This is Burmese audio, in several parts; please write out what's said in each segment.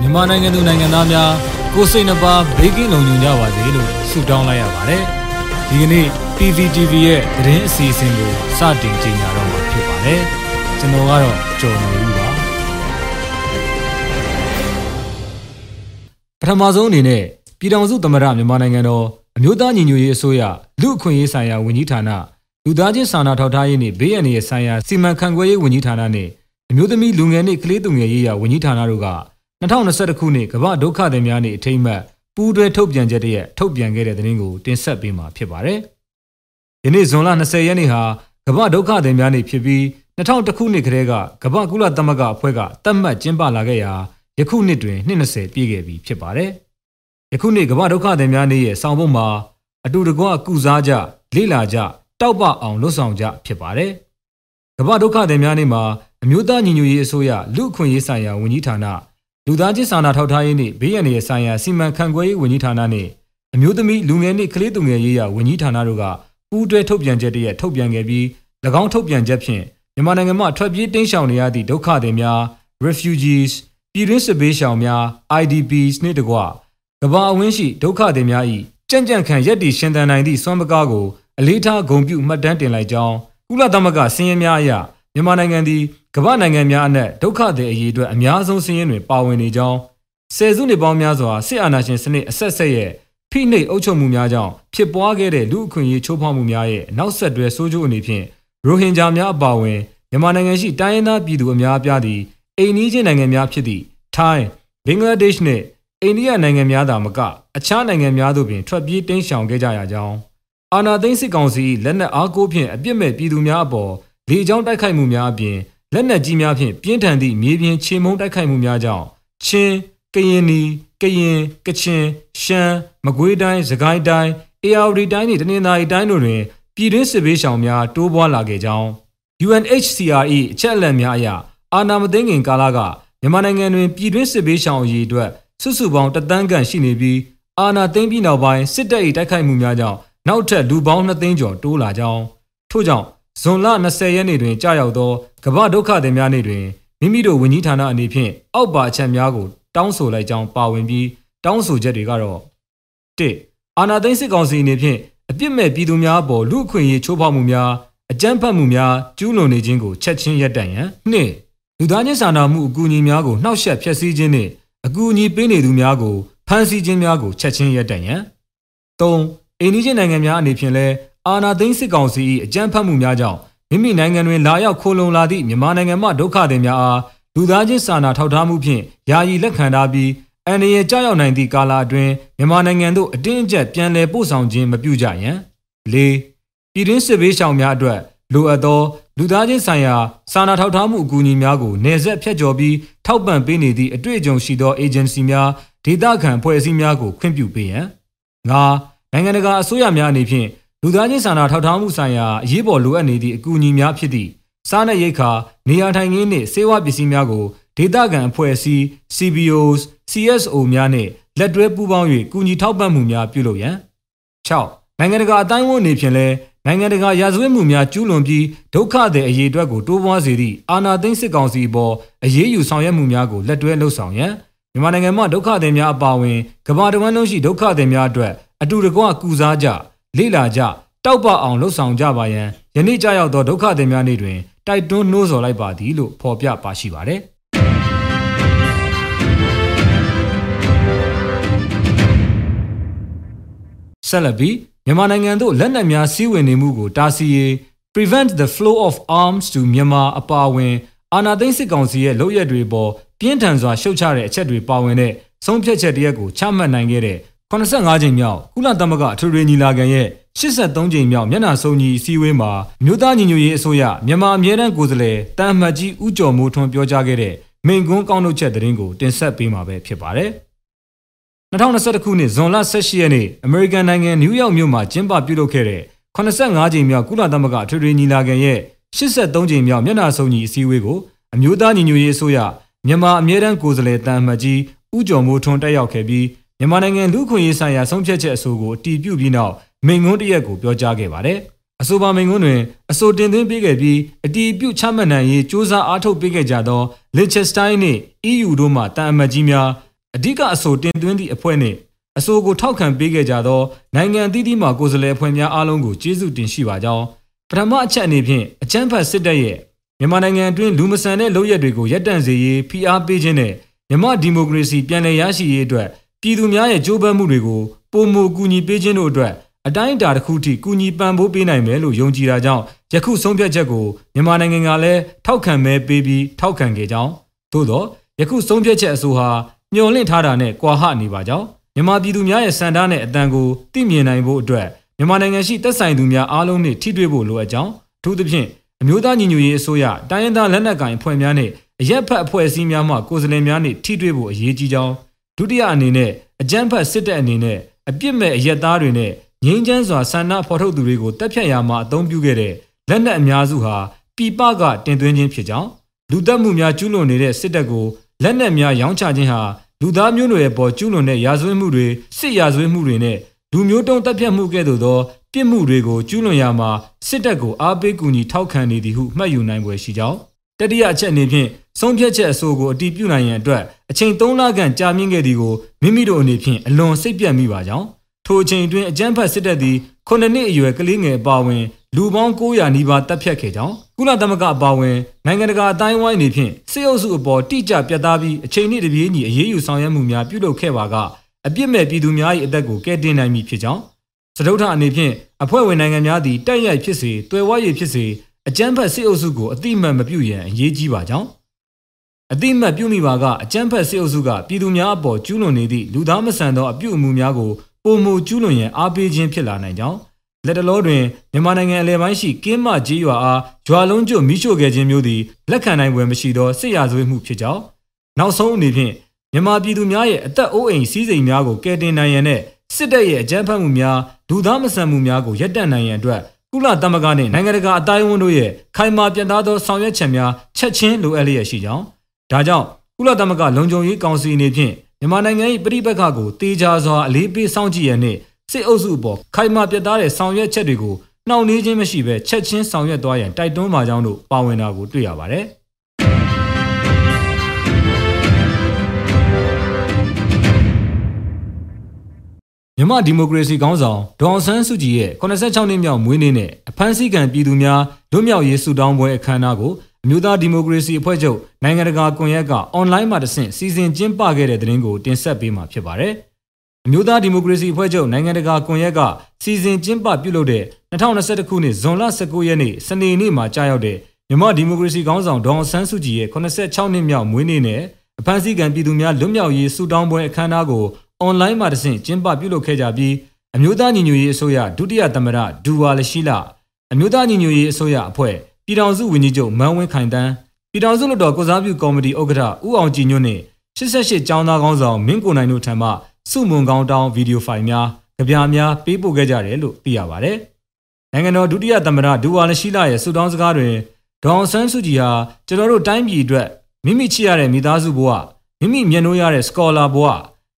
မြန်မာနိုင်ငံသူနိုင်ငံသားများကိုစိတ်နှပါဘေးကင်းလုံခြုံကြပါစေလို့ဆုတောင်းလိုက်ရပါတယ်။ဒီကနေ့ PVTV ရဲ့သတင်းအစီအစဉ်ကိုစတင်ကြေညာတော့မှာဖြစ်ပါတယ်။ကျွန်တော်ကတော့ကျော်နေဦးပါ။ပထမဆုံးအနေနဲ့ပြည်ထောင်စုသမ္မတမြန်မာနိုင်ငံတော်အမျိုးသားညီညွတ်ရေးအစိုးရလူ့အခွင့်အရေးဆိုင်ရာဝန်ကြီးဌာနလူသားချင်းစာနာထောက်ထားရေးနှင့်ဘေးအန္တရာယ်ဆိုင်ရာစီမံခန့်ခွဲရေးဝန်ကြီးဌာနနှင့် အမျိုးသမီးလူငယ်နှင့်ကလေးသူငယ်ရေးရာဝန်ကြီးဌာနတို့က2021ခုနှစ်ကမ္ဘာဒုက္ခသည်များနေ့အထိမ်းအမှတ်ပူးတွဲထုတ်ပြန်ချက်တည်းထုတ်ပြန်ခဲ့တဲ့သတင်းကိုတင်ဆက်ပေးမှာဖြစ်ပါတယ်။ယနေ့ဇွန်လ20ရက်နေ့ဟာကမ္ဘာဒုက္ခသည်များနေ့ဖြစ်ပြီး2000ခုနှစ်ကတည်းကကမ္ဘာကုလသမဂ္ဂအဖွဲ့ကသတ်မှတ်ကျင်းပလာခဲ့ရာယခုနှစ်တွင်20ပြည့်ခဲ့ပြီဖြစ်ပါတယ်။ယခုနှစ်ကမ္ဘာဒုက္ခသည်များနေ့ရဲ့ဆောင်ပုဒ်မှာအတူတကွကုစားကြလေ့လာကြတောက်ပအောင်လှုပ်ဆောင်ကြဖြစ်ပါတယ်။ကမ္ဘာဒုက္ခသည်များနေ့မှာ အမျိုးသားညီညွတ်ရေးအစိုးရလူ့အခွင့်အရေးဆိုင်ရာဝန်ကြီးဌာနလူသားချင်းစာနာထောက်ထားရေးနှင့်ဘေးရန်ရေးဆိုင်ရာစီမံခန့်ခွဲရေးဝန်ကြီးဌာနနှင့်အမျိုးသမီးလူငယ်နှင့်ကလေးသူငယ်ရေးရာဝန်ကြီးဌာနတို့ကပူးတွဲထုတ်ပြန်ချက်တည်းထုတ်ပြန်ခဲ့ပြီး၎င်းထုတ်ပြန်ချက်ဖြင့်မြန်မာနိုင်ငံမှာထွက်ပြေးတိမ်းရှောင်နေရသည့်ဒုက္ခသည်များ refugees ပြည်တွင်းစစ်ဘေးရှောင်များ IDPs နှင့်တကွကမ္ဘာအဝင်းရှိဒုက္ခသည်များ၏ကြံ့ကြံ့ခံရက်တီရှင်သန်နိုင်သည့်စွမ်းပကားကိုအလေးထားဂုဏ်ပြုမှတ်တမ်းတင်လိုက်ကြောင်းကုလသမဂ္ဂစည်းရင်းများအရမြန်မာနိုင်ငံသည် ကမ္ဘာနိုင်ငံများအနက်ဒုက္ခသည်အရေးအတွက်အများဆုံးစည်းရင်းတွင်ပါဝင်နေကြောင်းဆယ်စုနှစ်ပေါင်းများစွာစစ်အာဏာရှင်စနစ်အဆက်ဆက်ရဲ့ဖိနှိပ်အုပ်ချုပ်မှုများကြောင့်ဖြစ်ပွားခဲ့တဲ့လူအခွင့်အရေးချိုးဖောက်မှုများရဲ့နောက်ဆက်တွဲဆိုးကျိုးအနေဖြင့်ရိုဟင်ဂျာများအပါအဝင်မြန်မာနိုင်ငံရှိတိုင်းရင်းသားပြည်သူအများအပြားသည်အိမ်နီးချင်းနိုင်ငံများဖြစ်သည့်ထိုင်းဘင်္ဂလားဒေ့ရှ်နှင့်အိန္ဒိယနိုင်ငံများသာမကအခြားနိုင်ငံများသို့ပင်ထွက်ပြေးတိမ်းရှောင်ခဲ့ကြရကြောင်းအာနာသိန်းစစ်ကောင်စီလက်နက်အားကိုးဖြင့်အပြစ်မဲ့ပြည်သူများအပေါ်လေကြောင်းတိုက်ခိုက်မှုများအပြင် လက်နက်ကြီးများဖြင့်ပြင်းထန်သည့်မြေပြင်ခြေမုံတိုက်ခိုက်မှုများကြောင့်ချင်းကရင်နီကရင်ကချင်ရှမ်းမကွေးတိုင်းစကိုင်းတိုင်းအေရဝတီတိုင်းနှင့်တနင်္သာရီတိုင်းတို့တွင်ပြည်တွင်းစစ်ဘေးရှောင်များတိုးပွားလာခဲ့ကြောင်း UNHCR ၏အချက်အလက်များအရအာဏာမသိမ်းခင်ကာလကမြန်မာနိုင်ငံတွင်ပြည်တွင်းစစ်ဘေးရှောင်အရေးအတွက်စုစုပေါင်းတသန်းခန့်ရှိနေပြီးအာဏာသိမ်းပြီးနောက်ပိုင်းစစ်တပ်၏တိုက်ခိုက်မှုများကြောင့်နောက်ထပ်လူပေါင်း2သိန်းကျော်တိုးလာကြောင်းထို့ကြောင့် ဇွန်လ20ရက်နေ့တွင်ကြာရောက်သောကမ္ဘာဒုက္ခသည်များနေ့တွင်မိမိတို့ဝန်ကြီးဌာနအနေဖြင့်အောက်ပါအချက်များကိုတောင်းဆိုလိုက်ကြောင်းပါဝင်ပြီးတောင်းဆိုချက်တွေကတော့၁အာဏာသိမ်းစစ်ကောင်စီအနေဖြင့်အပြစ်မဲ့ပြည်သူများအပေါ်လူအခွင့်အရေးချိုးဖောက်မှုများအကြမ်းဖက်မှုများကျူးလွန်နေခြင်းကိုချက်ချင်းရပ်တန့်ရန်၂လူသားချင်းစာနာမှုအကူအညီများကိုနှောက်ယှက်ဖျက်ဆီးခြင်းနှင့်အကူအညီပေးနေသူများကိုဖမ်းဆီးခြင်းများကိုချက်ချင်းရပ်တန့်ရန်၃အိန္ဒိယနိုင်ငံများအနေဖြင့်လည်း အာဏာသိမ်းစစ်ကောင်စီ၏အကြမ်းဖက်မှုများကြောင့်မိမိနိုင်ငံတွင်လာရောက်ခိုလုံလာသည့်မြန်မာနိုင်ငံမှဒုက္ခသည်များအားလူသားချင်းစာနာထောက်ထားမှုဖြင့်ယာယီလက်ခံထားပြီးအန္တရာယ်ကြောက်ရောက်နိုင်သည့်ကာလအတွင်းမြန်မာနိုင်ငံသို့အတင်းအကျပ်ပြန်လည်ပို့ဆောင်ခြင်းမပြုကြရန်၄ပြည်တွင်းစစ်ဘေးရှောင်များအတွက်လိုအပ်သောလူသားချင်းဆိုင်ရာစာနာထောက်ထားမှုအကူအညီများကိုနေဆက်ဖြတ်ကျော်ပြီးထောက်ပံ့ပေးနေသည့်အတွေ့အကြုံရှိသော agency များဒေသခံဖွဲ့စည်းများကိုခွင့်ပြုပေးရန်၅နိုင်ငံတကာအစိုးရများအနေဖြင့် လူသားချင်းစာနာထောက်ထားမှုဆိုင်ရာအရေးပေါ်လိုအပ်နေသည့်အကူအညီများဖြစ်သည့်စားနပ်ရိက္ခာနေရာထိုင်ခင်းနှင့်ဆေးဝါးပစ္စည်းများကိုဒေသခံအဖွဲ့အစည်း CBOs CSO များနှင့်လက်တွဲပူးပေါင်း၍ကူညီထောက်ပံ့မှုများပြုလုပ်ရန်6နိုင်ငံတကာအတိုင်းအဝန်အနေဖြင့်လည်းနိုင်ငံတကာရာဇဝတ်မှုများကျူးလွန်ပြီးဒုက္ခသည်အရေးအတွက်ကိုတိုးပွားစေသည့်အာဏာသိမ်းစစ်ကောင်စီပေါ်အရေးယူဆောင်ရွက်မှုများကိုလက်တွဲလှုပ်ဆောင်ရန်မြန်မာနိုင်ငံမှာဒုက္ခသည်များအပါအဝင်ကမ္ဘာတဝန်းလုံးရှိဒုက္ခသည်များအတွက်အတူတကွကူစားကြ လေ့လာကြတောက်ပအောင်လှုပ်ဆောင်ကြပါရန်ယနေ့ကြာရောက်သောဒုက္ခသည်များနေ့တွင်တိုက်တွန်းနှိုးဆော်လိုက်ပါသည်လို့ဖော်ပြပါရှိပါတယ်ဆက်လက်ပြီးမြန်မာနိုင်ငံသို့လက်နက်များစီးဝင်နေမှုကိုတားဆီးရေး prevent the flow of arms to Myanmar အပါအဝင်အာဏာသိမ်းစစ်ကောင်စီရဲ့လုပ်ရက်တွေပေါ်ပြင်းထန်စွာရှုတ်ချတဲ့အချက်တွေပါဝင်တဲ့ဆုံးဖြတ်ချက်တရက်ကိုချမှတ်နိုင်ခဲ့တဲ့ 85ကြိမ်မြောက်ကုလသမဂ္ဂအထွေထွေညီလာခံရဲ့83ကြိမ်မြောက်မျက်နှာစုံညီအစည်းအဝေးမှာမြို့သားညီညွတ်ရေးအစိုးရမြန်မာအမြဲတမ်းကိုယ်စားလှယ်တန်မှတ်ကြီးဦးကျော်မိုးထွန်းပြောကြားခဲ့တဲ့မိန့်ခွန်းကောက်နှုတ်ချက်သတင်းကိုတင်ဆက်ပေးမှာပဲဖြစ်ပါတယ်။2021ခုနှစ်ဇွန်လ18ရက်နေ့အမေရိကန်နိုင်ငံနယူးယောက်မြို့မှာကျင်းပပြုလုပ်ခဲ့တဲ့85ကြိမ်မြောက်ကုလသမဂ္ဂအထွေထွေညီလာခံရဲ့83ကြိမ်မြောက်မျက်နှာစုံညီအစည်းအဝေးကိုအမျိုးသားညီညွတ်ရေးအစိုးရမြန်မာအမြဲတမ်းကိုယ်စားလှယ်တန်မှတ်ကြီးဦးကျော်မိုးထွန်းတက်ရောက်ခဲ့ပြီး မြန်မာနိုင်ငံလူ့ခွင့်ရေးဆိုင်ရာဆုံးဖြတ်ချက်အဆိုကိုအတည်ပြုပြီးနောက်မိန့်ခွန်းတရက်ကိုပြောကြားခဲ့ပါတယ်အဆိုပါမိန့်ခွန်းတွင်အဆိုတင်သွင်းပေးခဲ့ပြီးအတီးပြုတ်ချမှတ်နိုင်ရေးစ조사အားထုတ်ပေးခဲ့ကြသောလစ်ချက်စတိုင်းနှင့် EU တို့မှတာအမတ်ကြီးများအဓိကအဆိုတင်သွင်းသည့်အဖွဲ့နှင့်အဆိုကိုထောက်ခံပေးခဲ့ကြသောနိုင်ငံအသီးသီးမှကိုယ်စားလှယ်အဖွဲ့များအားလုံးကိုကျေးဇူးတင်ရှိပါကြောင်းပထမအချက်အနေဖြင့်အကြမ်းဖက်စစ်တပ်ရဲ့မြန်မာနိုင်ငံအတွင်းလူမဆန်တဲ့လုပ်ရက်တွေကိုရပ်တန့်စေရေးဖိအားပေးခြင်းနဲ့မြန်မာဒီမိုကရေစီပြန်လည်ရရှိရေးအတွက် ပြည်သူများရဲ့ကြိုးပမ်းမှုတွေကိုပုံမူကူညီပေးခြင်းတို့အတွက်အတိုင်းအတာတစ်ခုထိကူညီပံ့ပိုးပေးနိုင်မယ်လို့ယုံကြည်တာကြောင့်ယခုဆုံးဖြတ်ချက်ကိုမြန်မာနိုင်ငံကလည်းထောက်ခံမဲပေးပြီးထောက်ခံခဲ့ကြောင်းသို့တော့ယခုဆုံးဖြတ်ချက်အဆိုဟာမျှော်လင့်ထားတာနဲ့ကွာဟနေပါကြောင်းမြန်မာပြည်သူများရဲ့စံတားနဲ့အတန်ကိုသိမြင်နိုင်ဖို့အတွက်မြန်မာနိုင်ငံရှိသက်ဆိုင်သူများအားလုံးနဲ့ထိတွေ့ဖို့လိုအပ်ကြောင်းအထူးသဖြင့်အမျိုးသားညီညွတ်ရေးအစိုးရတိုင်းရင်းသားလက်နက်ကိုင်အဖွဲ့များနဲ့အရက်ဖက်အဖွဲ့အစည်းများမှကိုယ်စားလှယ်များနဲ့ထိတွေ့ဖို့အရေးကြီးကြောင်း ဒုတိယအနေနဲ့အကြမ်းဖက်စစ်တပ်အနေနဲ့အပြစ်မဲ့အရက်သားတွေနဲ့ငြိမ်းချမ်းစွာဆန္ဒဖော်ထုတ်သူတွေကိုတပ်ဖြတ်ရမှာအသုံးပြုခဲ့တဲ့လက်နက်အများစုဟာပြည်ပကတင်သွင်းခြင်းဖြစ်ကြောင်းလူတက်မှုများကျူးလွန်နေတဲ့စစ်တပ်ကိုလက်နက်များရောင်းချခြင်းဟာလူသားမျိုးနွယ်ပေါ်ကျူးလွန်တဲ့ရာဇဝတ်မှုတွေစစ်ရာဇဝတ်မှုတွေနဲ့လူမျိုးတုံးတပ်ဖြတ်မှုကဲ့သို့သောပြစ်မှုတွေကိုကျူးလွန်ရမှာစစ်တပ်ကိုအားပေးကူညီထောက်ခံနေသည်ဟုမှတ်ယူနိုင်ပွဲရှိကြောင်း တတိယအချက်အနေဖြင့်ဆုံးဖြတ်ချက်အဆိုကိုအတည်ပြုနိုင်ရန်အတွက်အချိန်3လခန့်ကြာမြင့်ခဲ့သည်ကိုမိမိတို့အနေဖြင့်အလွန်စိတ်ပြတ်မိပါကြောင်းထိုအချိန်အတွင်းအကြမ်းဖက်စစ်တပ်သည်ခုနှစ်နှစ်အရွယ်ကလေးငယ်အပါအဝင်လူပေါင်း900နီးပါးတပ်ဖြတ်ခဲ့ကြောင်းကုလသမဂ္ဂအပါအဝင်နိုင်ငံတကာအတိုင်းဝိုင်းနေဖြင့်စစ်အုပ်စုအပေါ်တိကျပြတ်သားပြီးအချိန်နှင့်တပြေးညီအရေးယူဆောင်ရွက်မှုများပြုလုပ်ခဲ့ပါကအပြစ်မဲ့ပြည်သူများ၏အသက်ကိုကယ်တင်နိုင်မည်ဖြစ်ကြောင်းစတုထအနေဖြင့်အဖွဲ့ဝင်နိုင်ငံများသည်တိုက်ရိုက်ဖြစ်စေတွယ်ဝါရည်ဖြစ်စေ အကြမ်းဖက်စစ်အုပ်စုကိုအတိမတ်မပြုရန်အရေးကြီးပါကြောင်းအတိမတ်ပြုမိပါကအကြမ်းဖက်စစ်အုပ်စုကပြည်သူများအပေါ်ကျူးလွန်နေသည့်လူသားမဆန်သောအပြုအမူများကိုပုံမူကျူးလွန်ရန်အားပေးခြင်းဖြစ်လာနိုင်ကြောင်းလက်တလောတွင်မြန်မာနိုင်ငံအလဲပိုင်းရှိကင်းမကြီးရွာအားဂျွာလုံးကျွတ်မိရှို့ခဲ့ခြင်းမျိုးသည်လက်ခံနိုင်ပွဲမရှိသောစစ်ရာဇဝတ်မှုဖြစ်ကြောင်းနောက်ဆုံးအနေဖြင့်မြန်မာပြည်သူများရဲ့အသက်အိုးအိမ်စီးစိမ်များကိုကယ်တင်နိုင်ရန်နဲ့စစ်တပ်ရဲ့အကြမ်းဖက်မှုများဒူသားမဆန်မှုများကိုရပ်တန့်နိုင်ရန်အတွက် ကုလသမဂ္ဂနှင့်နိုင်ငံတကာအတိုင်းအဝန်တို့ရဲ့ခိုင်မာပြတ်သားသောဆောင်ရွက်ချက်များချက်ချင်းလိုအပ်လျက်ရှိကြောင်းဒါကြောင့်ကုလသမဂ္ဂလုံခြုံရေးကောင်စီအနေဖြင့်မြန်မာနိုင်ငံ၏ပြည်ပခါကိုတေချာစွာအလေးပေးစောင့်ကြည့်ရန်နှင့်စစ်အုပ်စုအပေါ်ခိုင်မာပြတ်သားတဲ့ဆောင်ရွက်ချက်တွေကိုနှောင့်နှေးခြင်းမရှိဘဲချက်ချင်းဆောင်ရွက်သွားရန်တိုက်တွန်းပါကြောင်းတို့ပါဝင်တာကိုတွေ့ရပါတယ်။ မြမဒီမိုကရေစီခေါင်းဆောင်ဒေါအောင်ဆန်းစုကြည်ရဲ့86နှစ်မြောက်မွေးနေ့နဲ့အဖမ်းဆီးခံပြည်သူများလွတ်မြောက်ရေးဆုတောင်းပွဲအခမ်းအနားကိုအမျိုးသားဒီမိုကရေစီအဖွဲ့ချုပ်နိုင်ငံတကာကွန်ရက်ကအွန်လိုင်းမှာတဆင့်စီစဉ်ကျင်းပခဲ့တဲ့သတင်းကိုတင်ဆက်ပေးမှာဖြစ်ပါတယ်။အမျိုးသားဒီမိုကရေစီအဖွဲ့ချုပ်နိုင်ငံတကာကွန်ရက်ကစီစဉ်ကျင်းပပြုလုပ်တဲ့2021ခုနှစ်ဇွန်လ19ရက်နေ့စနေနေ့မှာကြာရောက်တဲ့မြမဒီမိုကရေစီခေါင်းဆောင်ဒေါအောင်ဆန်းစုကြည်ရဲ့86နှစ်မြောက်မွေးနေ့နဲ့အဖမ်းဆီးခံပြည်သူများလွတ်မြောက်ရေးဆုတောင်းပွဲအခမ်းအနားကို အွန်လိုင်းမှာတဆင့်ကျင်းပပြုလုပ်ခဲ့ကြပြီးအမျိုးသားညီညွတ်ရေးအစိုးရဒုတိယသမ္မတဒူဝါလရှိလာအမျိုးသားညီညွတ်ရေးအစိုးရအဖွဲ့ပြည်ထောင်စုဝန်ကြီးချုပ်မန်းဝင်းခိုင်တန်းပြည်ထောင်စုလွှတ်တော်ကိုစားပြုကော်မတီဥက္ကဋ္ဌဦးအောင်ကြည်ညွန့်နဲ့88ကျောင်းသားကောင်းဆောင်မင်းကိုနိုင်တို့ထံမှစုမုံကောင်းတောင်းဗီဒီယိုဖိုင်များကြပြများပေးပို့ခဲ့ကြတယ်လို့သိရပါတယ်။နိုင်ငံတော်ဒုတိယသမ္မတဒူဝါလရှိလာရဲ့ဆုတောင်းစကားတွင်ဒေါအောင်ဆန်းစုကြည်ဟာကျွန်တော်တို့တိုင်းပြည်အတွက်မိမိချစ်ရတဲ့မိသားစုဘဝမိမိမျက်နှိုးရတဲ့စကောလာဘဝ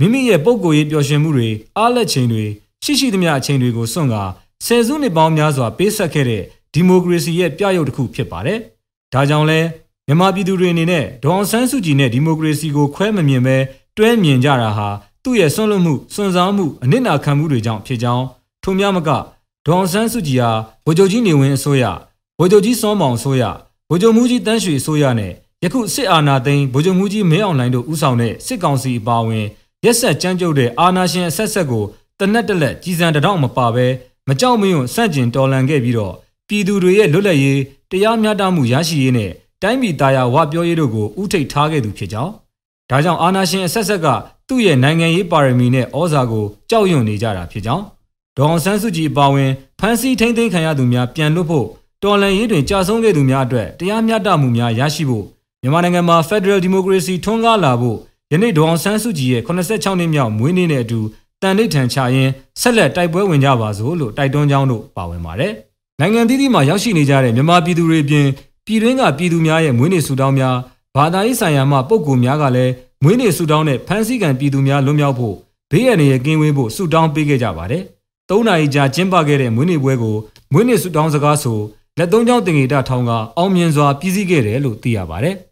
မိမိရဲ့ပုံကိုယ်ရေးပျော်ရွှင်မှုတွေအားလက်ချိန်တွေရှိရှိသမျှအချိန်တွေကိုစွန့်ကာဆယ်စုနှစ်ပေါင်းများစွာပေးဆက်ခဲ့တဲ့ဒီမိုကရေစီရဲ့ပြရုပ်တစ်ခုဖြစ်ပါတယ်။ဒါကြောင့်လဲမြန်မာပြည်သူတွေအနေနဲ့ဒေါအောင်ဆန်းစုကြည်နဲ့ဒီမိုကရေစီကိုခွဲမမြင်ပဲတွဲမြင်ကြတာဟာသူ့ရဲ့ဆွန့်လွတ်မှုစွန့်စားမှုအနစ်နာခံမှုတွေကြောင့်ဖြစ်ကြောင်းထို့များမကဒေါအောင်ဆန်းစုကြည်ဟာဗိုလ်ချုပ်ကြီးနေဝင်းအစိုးရဗိုလ်ချုပ်ကြီးစောမောင်အစိုးရဗိုလ်ချုပ်မှုကြီးတန်းရွှေအစိုးရနဲ့ယခုစစ်အာဏာသိမ်းဗိုလ်ချုပ်မှုကြီးမင်းအောင်လှိုင်တို့ဦးဆောင်တဲ့စစ်ကောင်စီအပါအဝင် ရက်ဆက်ကြမ်းကြုတ်တဲ့အာဏာရှင်အဆက်ဆက်ကိုတနက်တလက်ကြီးစံတောင်မပါဘဲမကြောက်မရွံ့ဆန့်ကျင်တော်လှန်ခဲ့ပြီးတော့ပြည်သူတွေရဲ့လွတ်လပ်ရေးတရားမျှတမှုရရှိရေးနဲ့တိုင်းပြည်သားယာဝပြောရေးတို့ကိုဥထိတ်ထားခဲ့သူဖြစ်ကြောင်းဒါကြောင့်အာဏာရှင်အဆက်ဆက်ကသူ့ရဲ့နိုင်ငံရေးပါရမီနဲ့ဩဇာကိုကြောက်ရွံ့နေကြတာဖြစ်ကြောင်းဒေါအောင်ဆန်းစုကြည်အပါအဝင်ဖမ်းဆီးထိန်းသိမ်းခံရသူများပြန်လွတ်ဖို့တော်လှန်ရေးတွင်ကြာဆုံးခဲ့သူများအတွက်တရားမျှတမှုများရရှိဖို့မြန်မာနိုင်ငံမှာ Federal Democracy ထွန်းကားလာဖို့ ယနေ့ဒေါအောင်ဆန်းစုကြည်ရဲ့86နှစ်မြောက်မွေးနေ့နဲ့အတူတန်ဋိဌံချရင်းဆက်လက်တိုက်ပွဲဝင်ကြပါစို့လို့တိုက်တွန်းကြောင်းတို့ပါဝင်ပါတယ်။နိုင်ငံသီးသီးမှာရောက်ရှိနေကြတဲ့မြန်မာပြည်သူတွေပြင်ပြည်တွင်းကပြည်သူများရဲ့မွေးနေ့ဆုတောင်းများဘာသာရေးဆိုင်ရာမှပုံကူများကလည်းမွေးနေ့ဆုတောင်းတဲ့ဖန်ဆီးကံပြည်သူများလွတ်မြောက်ဖို့ဘေးရန်ရဲ့ကင်းဝေးဖို့ဆုတောင်းပေးခဲ့ကြပါတယ်။၃နာရီကြာကျင်းပခဲ့တဲ့မွေးနေ့ပွဲကိုမွေးနေ့ဆုတောင်းစကားဆိုလက်သုံးချောင်းတင်ငေတထောင်းကအောင်မြင်စွာပြည်စည်းခဲ့တယ်လို့သိရပါတယ်။